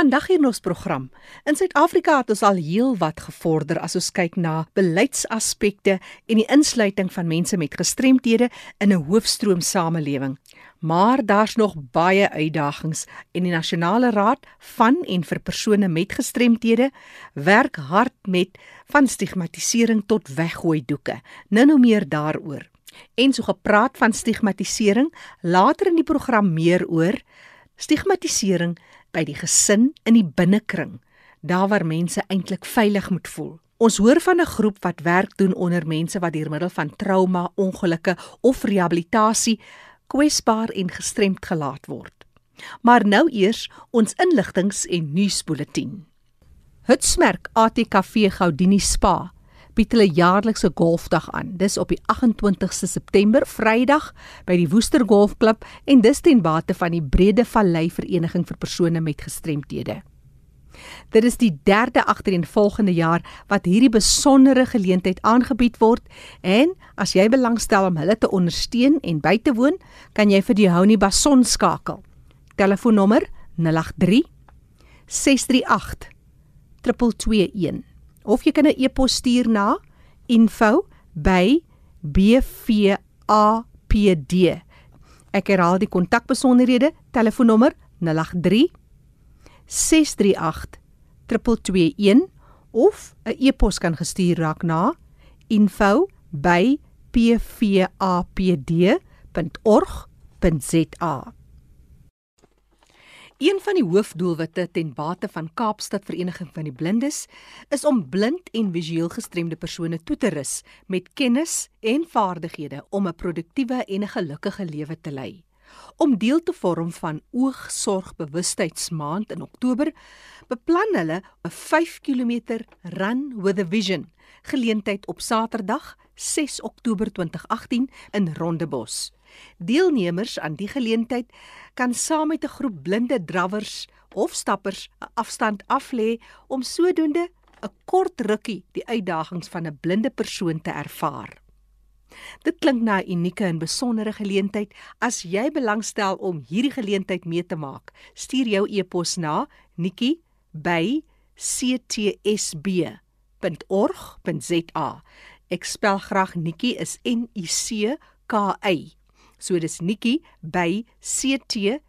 Vandag hier in ons program. In Suid-Afrika het ons al heel wat gevorder as ons kyk na beleidsaspekte en die insluiting van mense met gestremthede in 'n hoofstroom samelewing. Maar daar's nog baie uitdagings en die Nasionale Raad van en vir persone met gestremthede werk hard met van stigmatisering tot weggooi doeke. Nou nou meer daaroor. En so gepraat van stigmatisering, later in die program meer oor stigmatisering by die gesin in die binnekring, daar waar mense eintlik veilig moet voel. Ons hoor van 'n groep wat werk doen onder mense wat deur middel van trauma, ongelukke of rehabilitasie kwesbaar en gestremd gelaat word. Maar nou eers ons inligtings en nuusbulletin. Hutsmerk ATKV Gaudini Spa bied hulle jaarlikse golfdag aan. Dis op die 28ste September, Vrydag, by die Woester Golfklub en dis ten bate van die Brede Vallei Vereniging vir persone met gestremthede. Dit is die derde agtereenvolgende jaar wat hierdie besondere geleentheid aangebied word en as jy belangstel om hulle te ondersteun en by te woon, kan jy vir die Hounie Bason skakel. Telefoonnommer 083 638 221 of jy kan 'n e-pos stuur na info@bvapd. Ek herhaal die kontakbesonderhede, telefoonnommer 083 638 221 of 'n e-pos kan gestuur raak na info@pvapd.org.za. Een van die hoofdoelwitte ten bate van Kaapstad Vereniging van die Blindes is om blind en visueel gestremde persone toe te rus met kennis en vaardighede om 'n produktiewe en 'n gelukkige lewe te lei. Om deel te vorm van Oogsorgbewustheidsmaand in Oktober, beplan hulle 'n 5 km Run with a Vision geleentheid op Saterdag, 6 Oktober 2018 in Rondebos. Deelnemers aan die geleentheid kan saam met 'n groep blinde drawers of stappers 'n afstand aflê om sodoende 'n kort rukkie die uitdagings van 'n blinde persoon te ervaar. Dit klink na 'n unieke en besondere geleentheid. As jy belangstel om hierdie geleentheid mee te maak, stuur jou e-pos na nikki@ctsb.org.za. Ek spel graag Nikki is N I C K Y. So dis Nikki by ctsb.org.za.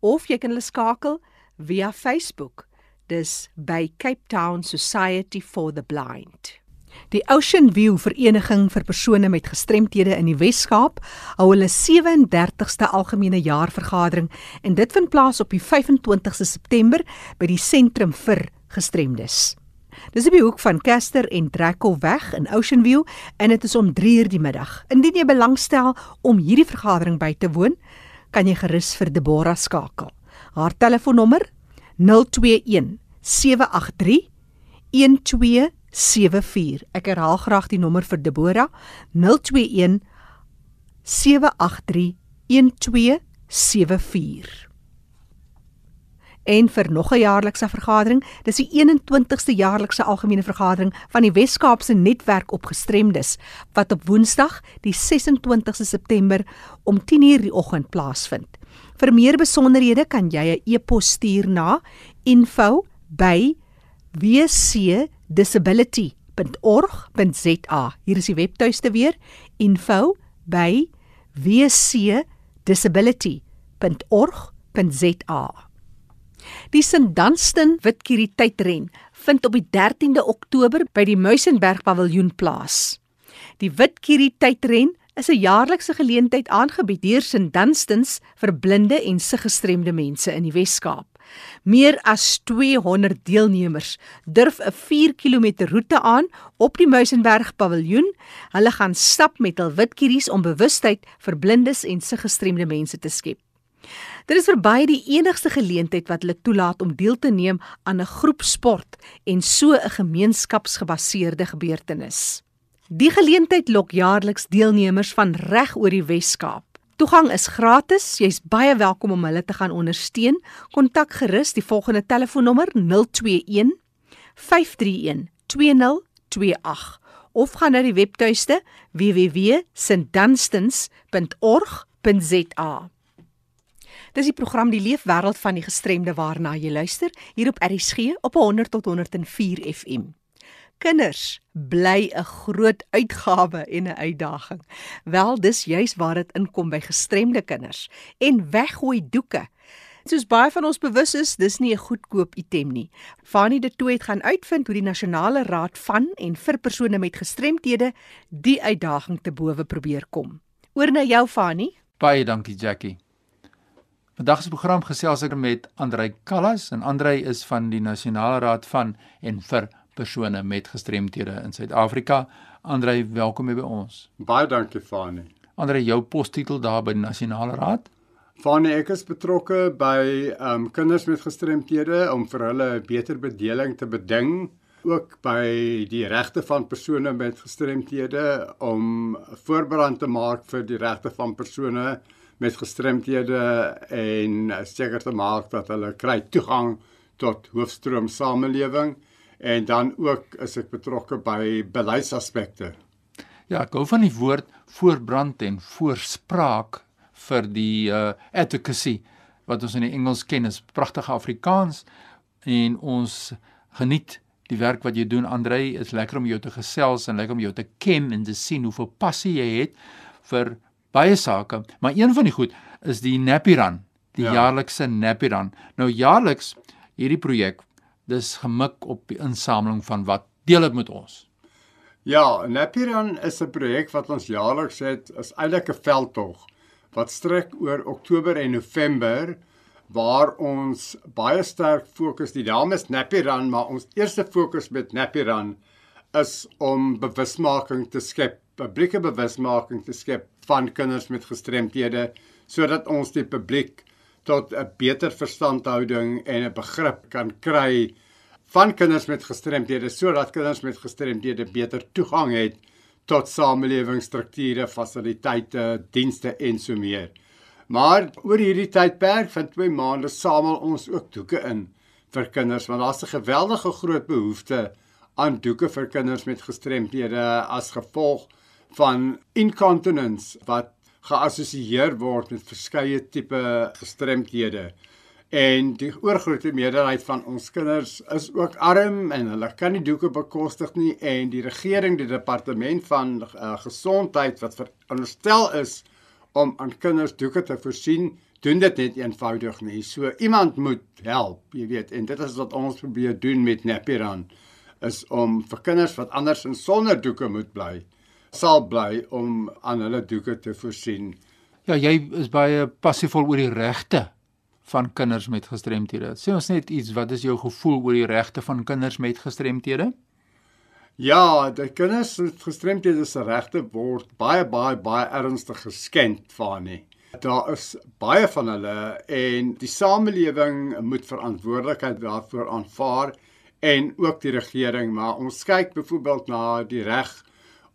Of jy kan hulle skakel via Facebook. Dis by Cape Town Society for the Blind. Die Ocean View Vereniging vir persone met gestremthede in die Wes-Kaap hou hulle 37ste algemene jaarvergadering en dit vind plaas op die 25ste September by die Sentrum vir Gestremdes. Dis op die hoek van Kester en Drekkelweg in Ocean View en dit is om 3uur die middag. Indien jy belangstel om hierdie vergadering by te woon, kan jy gerus vir Deborah skakel. Haar telefoonnommer 021 783 1274. Ek herhaal graag die nommer vir Deborah 021 783 1274 en vir nog 'n jaarlikse vergadering. Dis die 21ste jaarlikse algemene vergadering van die Wes-Kaapse Netwerk op Gestremdes wat op Woensdag, die 26ste September om 10:00 die oggend plaasvind. Vir meer besonderhede kan jy 'n e-pos stuur na info@wcdisability.org.za. Hier is die webtuiste weer: info@wcdisability.org.za. Die St Dunstan Witkierietydren vind op die 13de Oktober by die Muizenberg Paviljoen plaas. Die Witkierietydren is 'n jaarlikse geleentheid aangebied deur St Dunstans vir blinde en siggestremde mense in die Wes-Kaap. Meer as 200 deelnemers durf 'n 4 km roete aan op die Muizenberg Paviljoen. Hulle gaan stap met hul witkieries om bewustheid vir blindes en siggestremde mense te skep. Dit is verby die enigste geleentheid wat hulle toelaat om deel te neem aan 'n groep sport en so 'n gemeenskapsgebaseerde gebeurtenis. Die geleentheid lok jaarliks deelnemers van reg oor die Wes-Kaap. Toegang is gratis. Jy's baie welkom om hulle te gaan ondersteun. Kontak gerus die volgende telefoonnommer 021 531 2028 of gaan na die webtuiste www.sintdanstons.org.za. Dis die program Die Leefwêreld van die Gestremde waarna jy luister hier op RSG op 100 tot 104 FM. Kinders bly 'n groot uitgawe en 'n uitdaging. Wel, dis juis waar dit inkom by gestremde kinders en weggooi doeke. Soos baie van ons bewus is, dis nie 'n goedkoop item nie. Fanie de Tooy het gaan uitvind hoe die Nasionale Raad van en vir persone met gestremthede die uitdaging te bowe probeer kom. Oor na jou Fanie. Baie dankie Jackie. Vandag se program gesels ek met Andrei Kallas en Andrei is van die Nasionale Raad van en vir persone met gestremthede in Suid-Afrika. Andrei, welkom hier by ons. Baie dankie Fani. Andrei, jou postitel daar by die Nasionale Raad? Fani, ek is betrokke by um kinders met gestremthede om vir hulle beter bedeling te beding ook by die regte van persone met gestremthede om voorbereid te maak vir die regte van persone met gestremthede en seker te maak dat hulle kry toegang tot hoofstroom samelewing en dan ook is ek betrokke by beleidsaspekte. Ja, ek hou van die woord voorbrand en voorspraak vir die uh advocacy wat ons in die Engels ken as pragtige Afrikaans en ons geniet die werk wat jy doen Andrei is lekker om jou te gesels en lekker om jou te ken en te sien hoeveel passie jy het vir baie sake, maar een van die goed is die Nappy Run, die ja. jaarlikse Nappy Run. Nou jaarliks hierdie projek, dis gemik op die insameling van wat deel dit met ons. Ja, Nappy Run is 'n projek wat ons jaarliks het, is eintlik 'n veldtog wat strek oor Oktober en November waar ons baie sterk fokus die dames Nappy Run, maar ons eerste fokus met Nappy Run is om bewusmaking te skep, publieke bewusmaking te skep van kinders met gestremthede sodat ons die publiek tot 'n beter verstandhouding en 'n begrip kan kry van kinders met gestremthede sodat kinders met gestremthede beter toegang het tot samelewingsstrukture, fasiliteite, dienste en so meer. Maar oor hierdie tydperk van 2 maande samel ons ook doeke in vir kinders want daar's 'n geweldige groot behoefte aan doeke vir kinders met gestremthede as gevolg van incontinence wat geassosieer word met verskeie tipe gestremdhede. En die oorgrootste meerderheid van ons kinders is ook arm en hulle kan nie doeke bekostig nie en die regering, die departement van uh, gesondheid wat veronderstel is om aan kinders doeke te voorsien, doen dit net eenvoudig nie. So iemand moet help, jy weet, en dit is wat ons probeer doen met Napiran is om vir kinders wat anders in sonder doeke moet bly sal bly om aan hulle doeke te voorsien. Ja, jy is baie passievol oor die regte van kinders met gestremthede. Sê ons net iets, wat is jou gevoel oor die regte van kinders met gestremthede? Ja, die kinders met gestremthede se regte word baie baie baie ernstig geskend van nie. Daar is baie van hulle en die samelewing moet verantwoordelikheid daarvoor aanvaar en ook die regering, maar ons kyk byvoorbeeld na die reg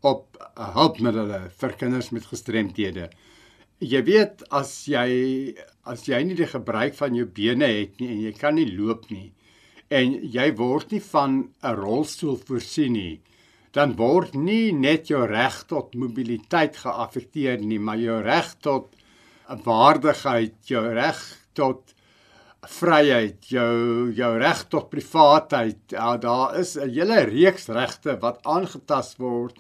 op hulpmiddels vir kinders met gestremthede. Jy weet as jy as jy nie die gebruik van jou bene het nie en jy kan nie loop nie en jy word nie van 'n rolstoel voorsien nie, dan word nie net jou reg tot mobiliteit geaffekteer nie, maar jou reg tot waardigheid, jou reg tot vryheid, jou jou reg tot privaatheid. Ja, daar is 'n hele reeks regte wat aangetast word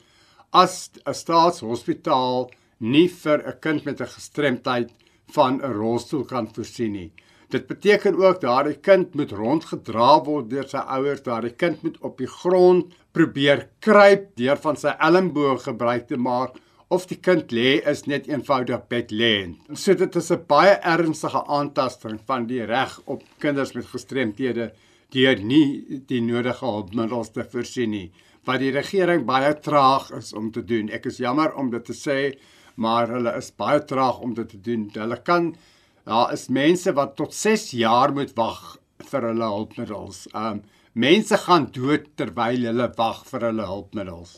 as 'n staatshospitaal nie vir 'n kind met 'n gestremdheid van 'n rolstoel kan voorsien nie. Dit beteken ook daardie kind moet rondgedra word deur sy ouers, daardie kind moet op die grond probeer kruip deur van sy elmboog gebruik te maak of die kind lê is net eenvoudig bedlêend. So dit is 'n baie ernstige aantasting van die reg op kinders met gestremthede deur nie die nodige hulpmiddels te voorsien nie wat die regering baie traag is om te doen. Ek is jammer om dit te sê, maar hulle is baie traag om dit te doen. Hulle kan daar is mense wat tot 6 jaar moet wag vir hulle hulpmiddels. Um mense gaan dood terwyl hulle wag vir hulle hulpmiddels.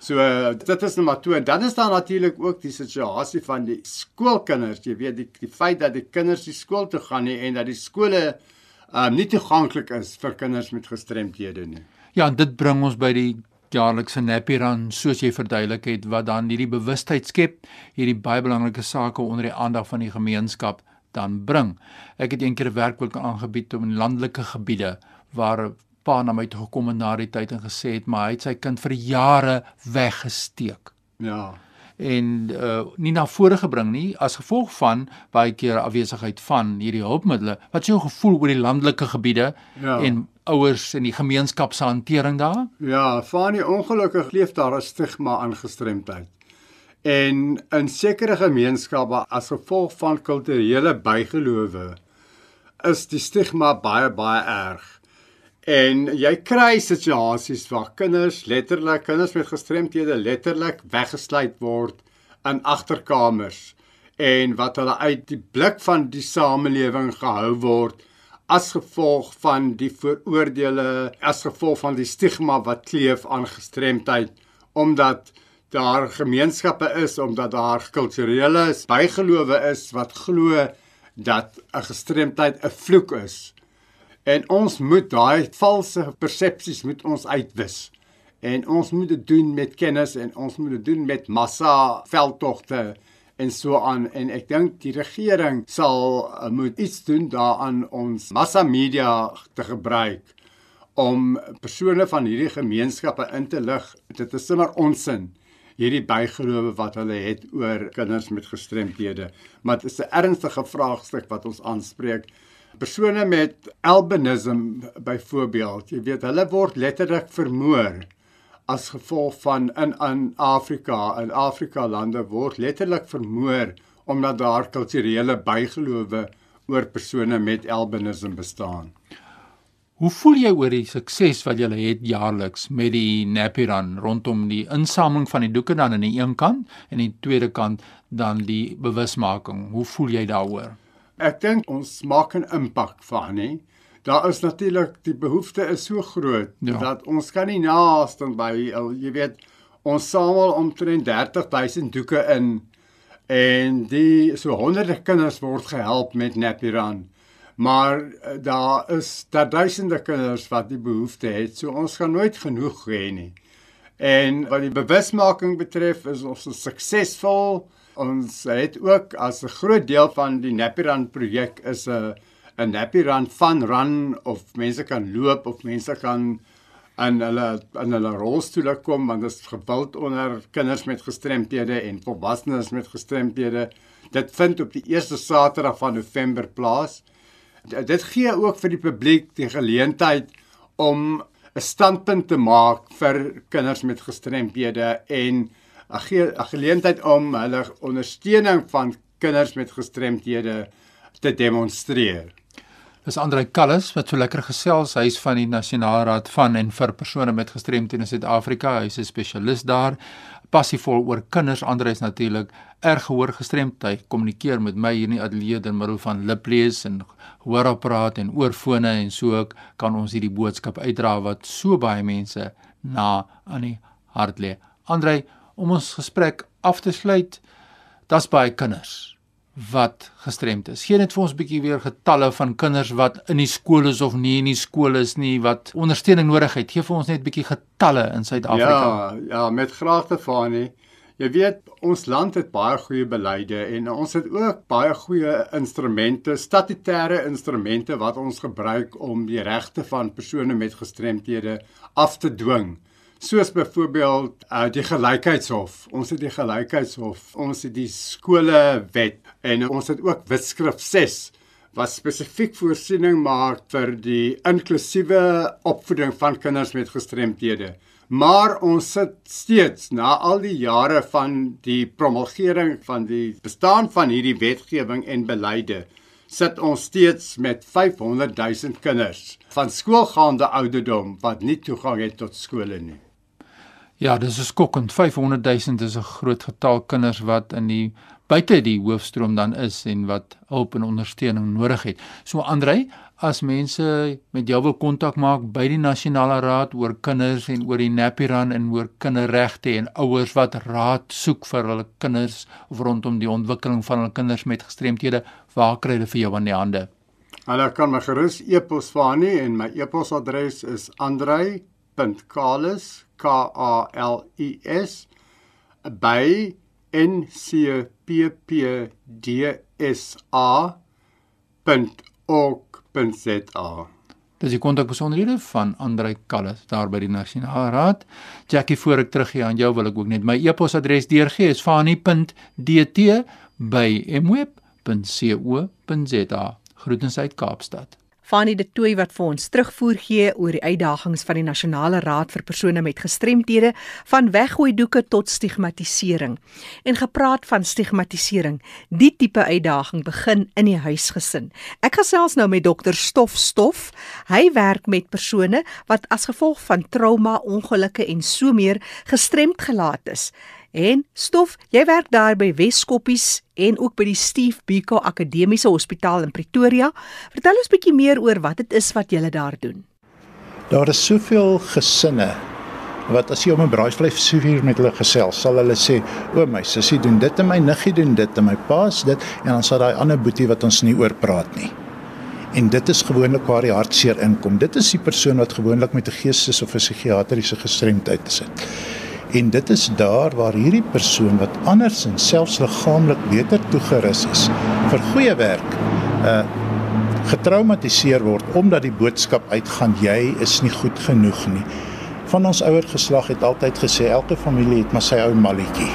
So uh, dit is nommer 2 en dan is daar natuurlik ook die situasie van die skoolkinders. Jy weet die die feit dat die kinders die skool toe gaan nie en dat die skole um nie toeganklik is vir kinders met gestremthede nie. Ja, en dit bring ons by die jaarlikse Nappy Run soos jy verduidelik het wat dan hierdie bewustheid skep, hierdie baie belangrike sake onder die aandag van die gemeenskap dan bring. Ek het eendag 'n werkwoord aangebied om in landelike gebiede waar pa na my toe gekom het na die tyd en gesê het maar hy het sy kind vir jare weggesteek. Ja. En uh nie na vore gebring nie as gevolg van baie keer afwesigheid van hierdie hulpmiddels. Wat is jou gevoel oor die landelike gebiede Ja. en ouers en die gemeenskap se hantering daar? Ja, van die ongelukkig leef daar 'n stigma aan gestremdheid. En in sekere gemeenskappe as gevolg van kulturele bygelowe is die stigma baie baie erg. En jy kry situasies waar kinders letterlik kinders met gestremthede letterlik weggesluit word in agterkamers en wat hulle uit die blik van die samelewing gehou word as gevolg van die vooroordeele, as gevolg van die stigma wat kleef aan gestremdheid omdat daar gemeenskappe is omdat daar kulturele bygelowe is wat glo dat 'n gestremdheid 'n vloek is. En ons moet daai valse persepsies moet ons uitwis. En ons moet dit doen met kennis en ons moet dit doen met massa veldtogte en so aan en ek dink die regering sal uh, moet iets doen daaraan ons massa media te gebruik om persone van hierdie gemeenskappe in te lig. Dit is sommer onsin hierdie bygelowe wat hulle het oor kinders met gestremthede. Maar dit is 'n ernstige vraagstuk wat ons aanspreek. Persone met albinism byvoorbeeld, jy weet, hulle word letterlik vermoor as gevolg van in in Afrika, in Afrika lande word letterlik vermoor omdat daar kulturele bygelowe oor persone met albinism bestaan. Hoe voel jy oor die sukses wat julle het jaarliks met die Nappy Run rondom die insameling van die doeke dan aan die een kant en aan die tweede kant dan die bewusmaking? Hoe voel jy daaroor? Ek dink ons maak 'n impak van nie. Daar is natuurlik die behoefte is so groot Ja. dat ons kan nie naaste by jy weet ons samel omtrent 30000 doeke in en die so honderde kinders word gehelp met Nappy Run. Maar eh, daar is daar duisende kinders wat die behoefte het. So ons gaan nooit genoeg hê nie. En wat die bewusmaking betref, is ons suksesvol. Ons het ook as 'n groot deel van die Nappy Run projek is 'n 'n Nappy Run fun run of mense kan loop of mense kan in hulle in hulle rolstoele kom want dit is gewild onder kinders met gestremthede en volwassenes met gestremthede. Dit vind op die eerste Saterdag van November plaas. D- Dit gee ook vir die publiek die geleentheid om 'n standpunt te maak vir kinders met gestremthede en 'n gee 'n geleentheid om hulle ondersteuning van kinders met gestremthede te demonstreer. Dis Andrei Kallis wat so lekker gesels. Hy's van die Nasionale Raad van en vir persone met gestremthede in Suid-Afrika. Hy's 'n spesialis daar, passievol oor kinders. Andrei is natuurlik erg gehoor gestremd. Hy kommunikeer met my hier in die ateljee deur middel van liplees en hoorapparaat en oorfone en so ook kan ons hierdie boodskap uitdra wat so baie mense na aan die hart lê. Andrei, om ons gesprek af te sluit, daar's baie kinders wat gestremd is. Gee net vir ons 'n bietjie weer getalle van kinders wat in die skool is of nie in die skool is nie wat ondersteuning nodig het. Gee vir ons net 'n bietjie getalle in Suid-Afrika. Ja, ja, met graagte Fani. Jy weet, ons land het baie goeie beleide en ons het ook baie goeie instrumente, statutêre instrumente wat ons gebruik om die regte van persone met gestremthede af te dwing. Soos byvoorbeeld uh, die gelykheidshof. Ons het die gelykheidshof, ons het die skolewet en ons het ook wetskrif 6 wat spesifiek voorsiening maak vir die inklusiewe opvoeding van kinders met gestremthede. Maar ons sit steeds na al die jare van die promulgering van die bestaan van hierdie wetgewing en beleide sit ons steeds met 500 000 kinders van skoolgaande ouderdom wat nie toegang het tot skole nie. Ja, dis 'n skokkend 500 000 is 'n groot getal kinders wat in die buite die hoofstroom dan is en wat hulp en ondersteuning nodig het. So Andrei, as mense met jou wil kontak maak by die Nasionale Raad oor kinders en oor die Nappy Run en oor kinderregte en ouers wat raad soek vir hulle kinders of rondom die ontwikkeling van hulle kinders met gestremthede, waar kry hulle vir jou aan die hande? Hulle kan my gerus e-pos vaarnie en my e-posadres is andrei.kalis k a l i s by ncppdsa www.rsg.org.za. Dis die kontakbesonderhede van Andrei Kallis daar by die Nasionale Raad. Jackie, voor ek teruggee aan jou wil ek ook net my e-posadres deurgee. Is fani.dt@mweb.co.za. Groetens uit Kaapstad. Fanie de Tooi wat vir ons terugvoer gee oor die uitdagings van die Nasionale Raad vir persone met gestremthede van weggooi doeke tot stigmatisering. En gepraat van stigmatisering, die tipe uitdaging begin in die huisgesin. Ek gesels nou met dokter Stof Stof. Hy werk met persone wat as gevolg van trauma, ongelukke en so meer gestremd gelaat is. En stof, jy werk daar by Weskoppies en ook by die Steve Biko Akademiese Hospitaal in Pretoria. Vertel ons bietjie meer oor wat dit is wat julle daar doen. Daar is soveel gesinne wat as jy om 'n braaivleis suiwer met hulle gesels, sal hulle sê: "O my sussie doen dit en my niggie doen dit en my pa's dit" en dan sal daai ander boetie wat ons nie oor praat nie. En dit is gewoonlik waar die hartseer inkom. Dit is die persoon wat gewoonlik met 'n geestes of 'n psigiatriese gestremdheid sit. En dit is daar waar hierdie persoon wat anders en selfs liggaamlik beter toegerus is vir goeie werk, uh getraumatiseer word omdat die boodskap uitgaan jy is nie goed genoeg nie. Van ons ouer geslag het altyd gesê elke familie het maar sy ou malletjie.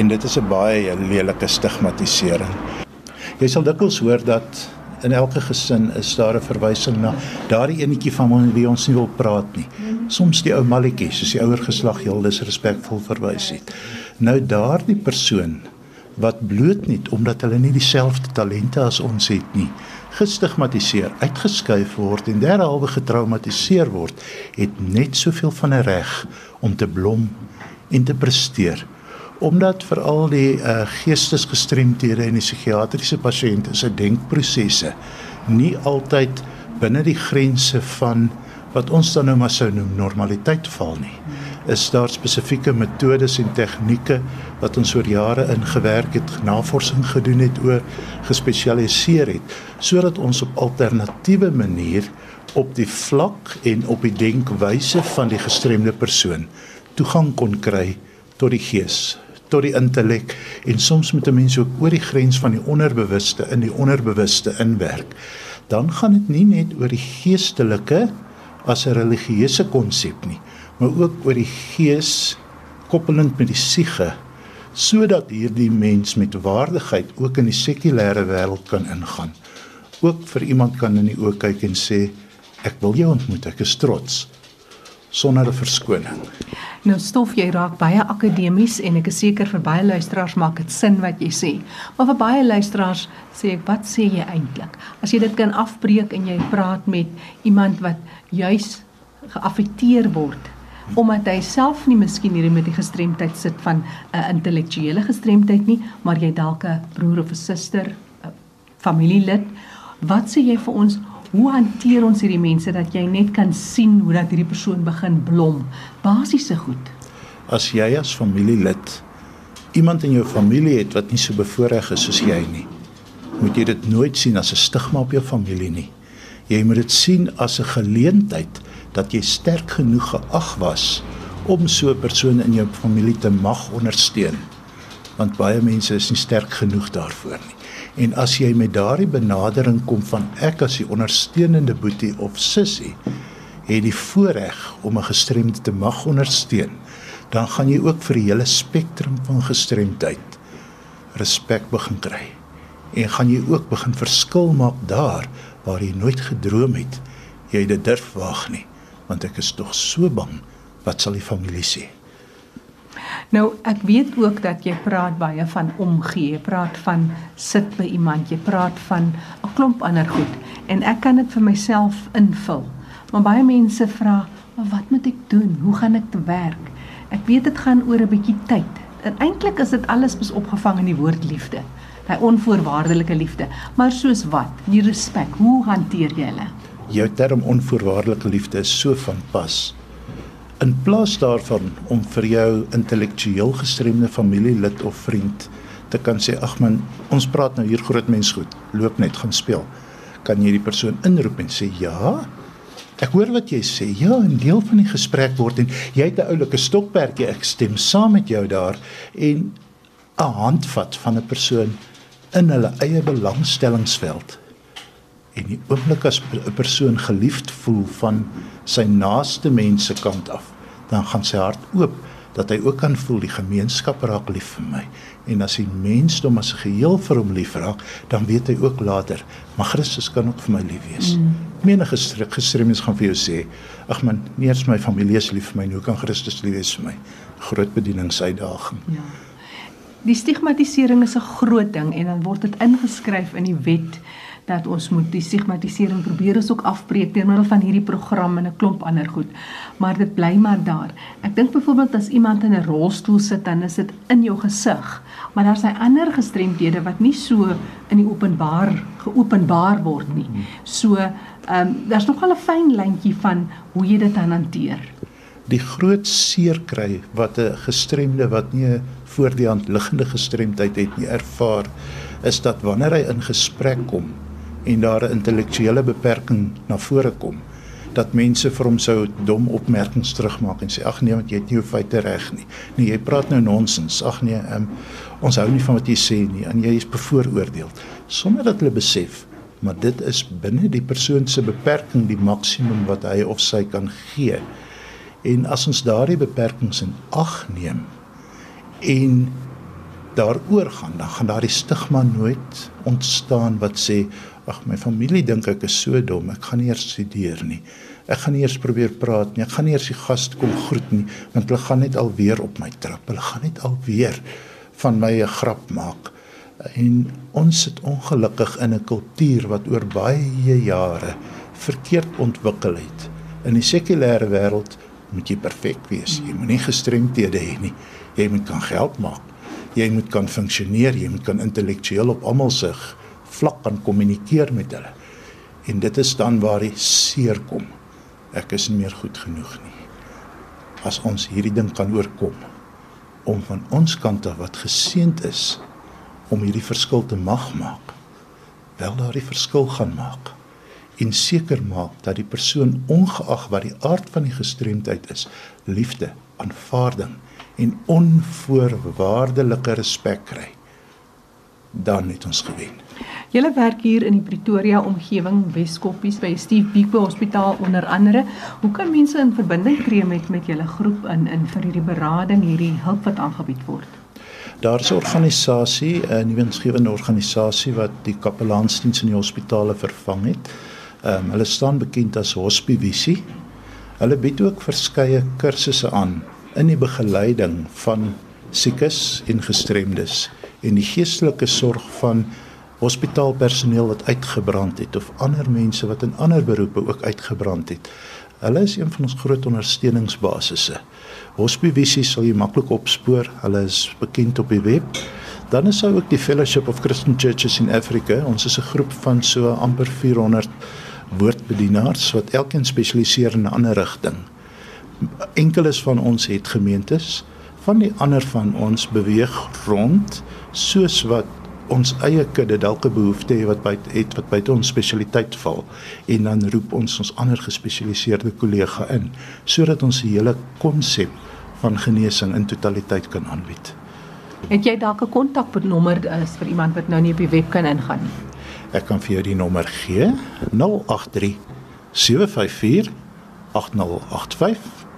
En dit is 'n baie lelike stigmatisering. Jy sal dikwels hoor dat in elke gesin is daar 'n verwysing na daardie enetjie van wie ons nie wil praat nie. Soms die ou malletjie, soos die ouer geslag Hildis respekvol verwys het. Nou daardie persoon wat bloot nie omdat hulle nie dieselfde talente as ons het nie, gestigmatiseer, uitgeskuif word en derhalwe getraumatiseer word, het net soveel van 'n reg om te blom en te presteer omdat veral die uh, geestesgestremdhede en die psigiatriese pasiënte se denkprosesse nie altyd binne die grense van wat ons dan nou maar sou noem normaliteit val nie is daar spesifieke metodes en tegnieke wat ons oor jare ingewerk het, navorsing gedoen het oor gespesialiseer het sodat ons op alternatiewe manier op die vlak en op die denkwyse van die gestremde persoon toegang kon kry tot die gees tot die intellek en soms met 'n mens ook oor die grens van die onderbewuste in die onderbewuste inwerk. Dan gaan dit nie net oor die geestelike as 'n religieuse konsep nie, maar ook oor die gees koppelend met die siege sodat hierdie mens met waardigheid ook in die sekulêre wêreld kan ingaan. Ook vir iemand kan in die oë kyk en sê ek wil jou ontmoet, ek is trots sonder 'n verskoning. Nou stof jy raak baie akademies en ek is seker vir baie luisteraars maak dit sin wat jy sê. Maar vir baie luisteraars sê ek wat sê jy eintlik? As jy dit kan afbreek en jy praat met iemand wat juis geaffekteer word omdat hy self nie miskien hierdie met die gestremdheid sit van 'n intellektuele gestremdheid nie, maar jy dalk 'n broer of 'n suster, 'n familielid, wat sê jy vir ons Hoe hanteer ons hierdie mense dat jy net kan sien hoe dat hierdie persoon begin blom? Basiese goed. As jy as familielid iemand in jou familie het wat nie so bevoordeel is soos jy nie, moet jy dit nooit sien as 'n stigma op jou familie nie. Jy moet dit sien as 'n geleentheid dat jy sterk genoeg geag was om so 'n persoon in jou familie te mag ondersteun. Want baie mense is nie sterk genoeg daarvoor nie. En as jy met daardie benadering kom van ek as die ondersteunende boetie of sussie het die voorreg om 'n gestremde te mag ondersteun, dan gaan jy ook vir die hele spektrum van gestremdheid respek begin kry. En gaan jy ook begin verskil maak daar waar jy nooit gedroom het jy dit durf waag nie, want ek is tog so bang wat sal die familie sê? Nou ek weet ook dat jy praat baie van omgee, jy praat van sit by iemand, jy praat van 'n klomp ander goed en ek kan dit vir myself invul. Maar baie mense vra, "Maar wat moet ek doen? Hoe gaan ek te werk?" Ek weet dit gaan oor 'n bietjie tyd. En eintlik is dit alles bes opgevang in die woord liefde. Daai onvoorwaardelike liefde. Maar soos wat? Die respek. Hoe hanteer jy hulle? Jou term onvoorwaardelike liefde is so van pas in plaas daarvan om vir jou intellektueel gestremde familielid of vriend te kan sê ag man ons praat nou hier groot mens goed loop net gaan speel. Kan jy die persoon inroep en sê ja. Ek hoor wat jy sê. Ja 'n deel van die gesprek word en jy het 'n oulike stokperdjie. Ek stem saam met jou daar. En 'n handvat van 'n persoon in hulle eie belangstellingsveld En die oomblik as 'n persoon geliefd voel van sy naaste mense kant af, dan gaan sy hart oop dat hy ook kan voel die gemeenskap raak lief vir my. En as die mensdom as 'n geheel vir hom lief raak, dan weet hy ook later, maar Christus kan ook vir my lief wees. Mm. Menige gestremdes gaan vir jou sê, ag man, nie eens my familie is lief vir my, hoe kan Christus lief wees vir my? Groot bedieningsuitdaging. Ja. Die stigmatisering is 'n groot ding en dan word dit ingeskryf in die wet dat ons moet die stigmatisering probeer ons ook afbreek deur middel van hierdie program en 'n klomp ander goed. Maar dit bly maar daar. Ek dink byvoorbeeld as iemand in 'n rolstoel sit dan is dit in jou gesig. Maar daar's hy ander gestremdhede wat nie so in die openbaar geopenbaar word nie. So, ehm um, daar's nogal 'n fyn lyntjie van hoe jy dit hanteer. Die groot seer kry wat 'n gestremde wat nie 'n voor die hand liggende gestremdheid het nie ervaar is dat wanneer hy in gesprek kom en daar 'n intellektuele beperking na vore kom dat mense vir hom sou dom opmerkings terugmaak en sê ag nee want jy het nie jou feite reg nie. Nee, jy praat nou nonsens. Ag nee, um, ons hou nie van wat jy sê nie en jy is bevooroordeel sonder dat hulle besef maar dit is binne die persoon se beperking die maksimum wat hy of sy kan gee. En as ons daardie beperkings in ag neem en daaroor gaan, dan gaan daardie stigma nooit ontstaan wat sê ag my familie dink ek is so dom, ek gaan nie eers studeer nie. Ek gaan nie eers probeer praat nie. Ek gaan nie eers die gas kom groet nie, want hulle gaan net alweer op my trap. Hulle gaan net alweer van my 'n grap maak. En ons sit ongelukkig in 'n kultuur wat oor baie jare verkeerd ontwikkel het. In die sekulêre wêreld moet jy perfek wees. Jy moenie gestremdhede hê nie. Jy moet kan geld maak. Jy moet kan funksioneer, jy moet kan intellektueel op almal se vlak kan kommunikeer met hulle. En dit is dan waar die seer kom. Ek is nie meer goed genoeg nie. As ons hierdie ding kan oorkom om van ons kant af wat geseend is om hierdie verskil te mag maak, wel daardie verskil gaan maak en seker maak dat die persoon ongeag wat die aard van die gestremdheid is, liefde, aanvaarding en onvoorwaardelike respek kry, dan het ons gewen. Julle werk hier in die Pretoria omgewing Weskoppies by Steve Biko Hospitaal onder andere. Hoe kan mense in verbinding tree met met julle groep in in vir hierdie berading, hierdie hulp wat aangebied word? Daar is 'n organisasie, 'n nuwe insgewende organisasie wat die kapelaansdiens in die hospitale vervang het. Ehm um, hulle staan bekend as Hospivisie. Hulle bied ook verskeie kursusse aan in die begeleiding van siekes en gestremdes en die geestelike sorg van hospitaalpersoneel wat uitgebrand het of ander mense wat in ander beroepe ook uitgebrand het. Hulle is een van ons groot ondersteuningsbasisse. Hospivisie sal jy maklik opspoor. Hulle is bekend op die web. Dan is daar ook die Fellowship of Christian Churches in Africa. Ons is 'n groep van so amper 400 woordbedienaars wat elkeen spesialiseer in 'n ander rigting. Enkeles van ons het gemeentes, van die ander van ons beweeg rond soos wat ons eie kudde dalk 'n behoefte het wat by het wat by ons spesialiteit val en dan roep ons ons ander gespesialiseerde kollega in sodat ons die hele konsep van genesing in totaliteit kan aanbied. Het jy dalk 'n kontaknommer is vir iemand wat nou nie op die web kan ingaan nie? Ek kan vir jou die nommer gee. 083 754 8085.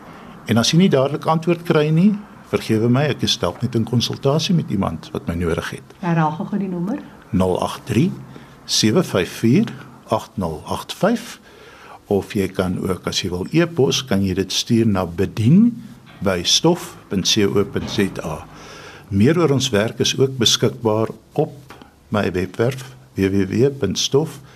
En as jy nie dadelik antwoord kry nie, Vergewe my, ek is dalk net in konsultasie met iemand wat my nodig het. Herhaal gou die nommer. 083 754 8085 of jy kan ook as jy wil e-pos kan jy dit stuur na bedien@stof.co.za. Meer oor ons werk is ook beskikbaar op my webwerf www.stof.co.za.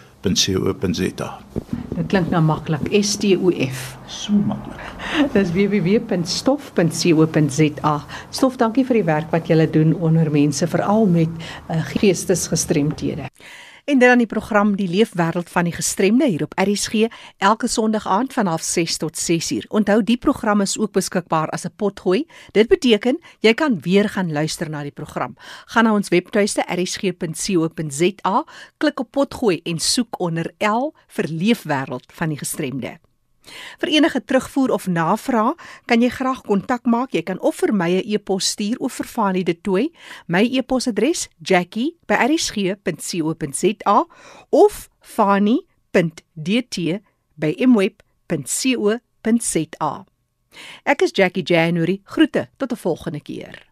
Dit klink nou maklik. S T O F. So maklik. Dis www.stof.co.za. Stof, dankie vir die werk wat julle doen onder mense veral met uh, geestesgestremthede. En dan die program Die Leefwêreld van die Gestremde hier op RSG elke Sondag aand van 06:30 tot 6:00. Onthou die program is ook beskikbaar as 'n potgooi. Dit beteken jy kan weer gaan luister na die program. Gaan na ons webtuiste rsg.co.za, klik op potgooi en soek onder L vir Leefwêreld van die Gestremde. Vir enige terugvoer of navraag kan jy graag kontak maak. Jy kan of vir my 'n e-pos stuur of vir Fanie De Tooy. My e-posadres: jackie@rsg.co.za of fanie.dt@mweb.co.za. Ek is Jackie January. Groete tot 'n volgende keer.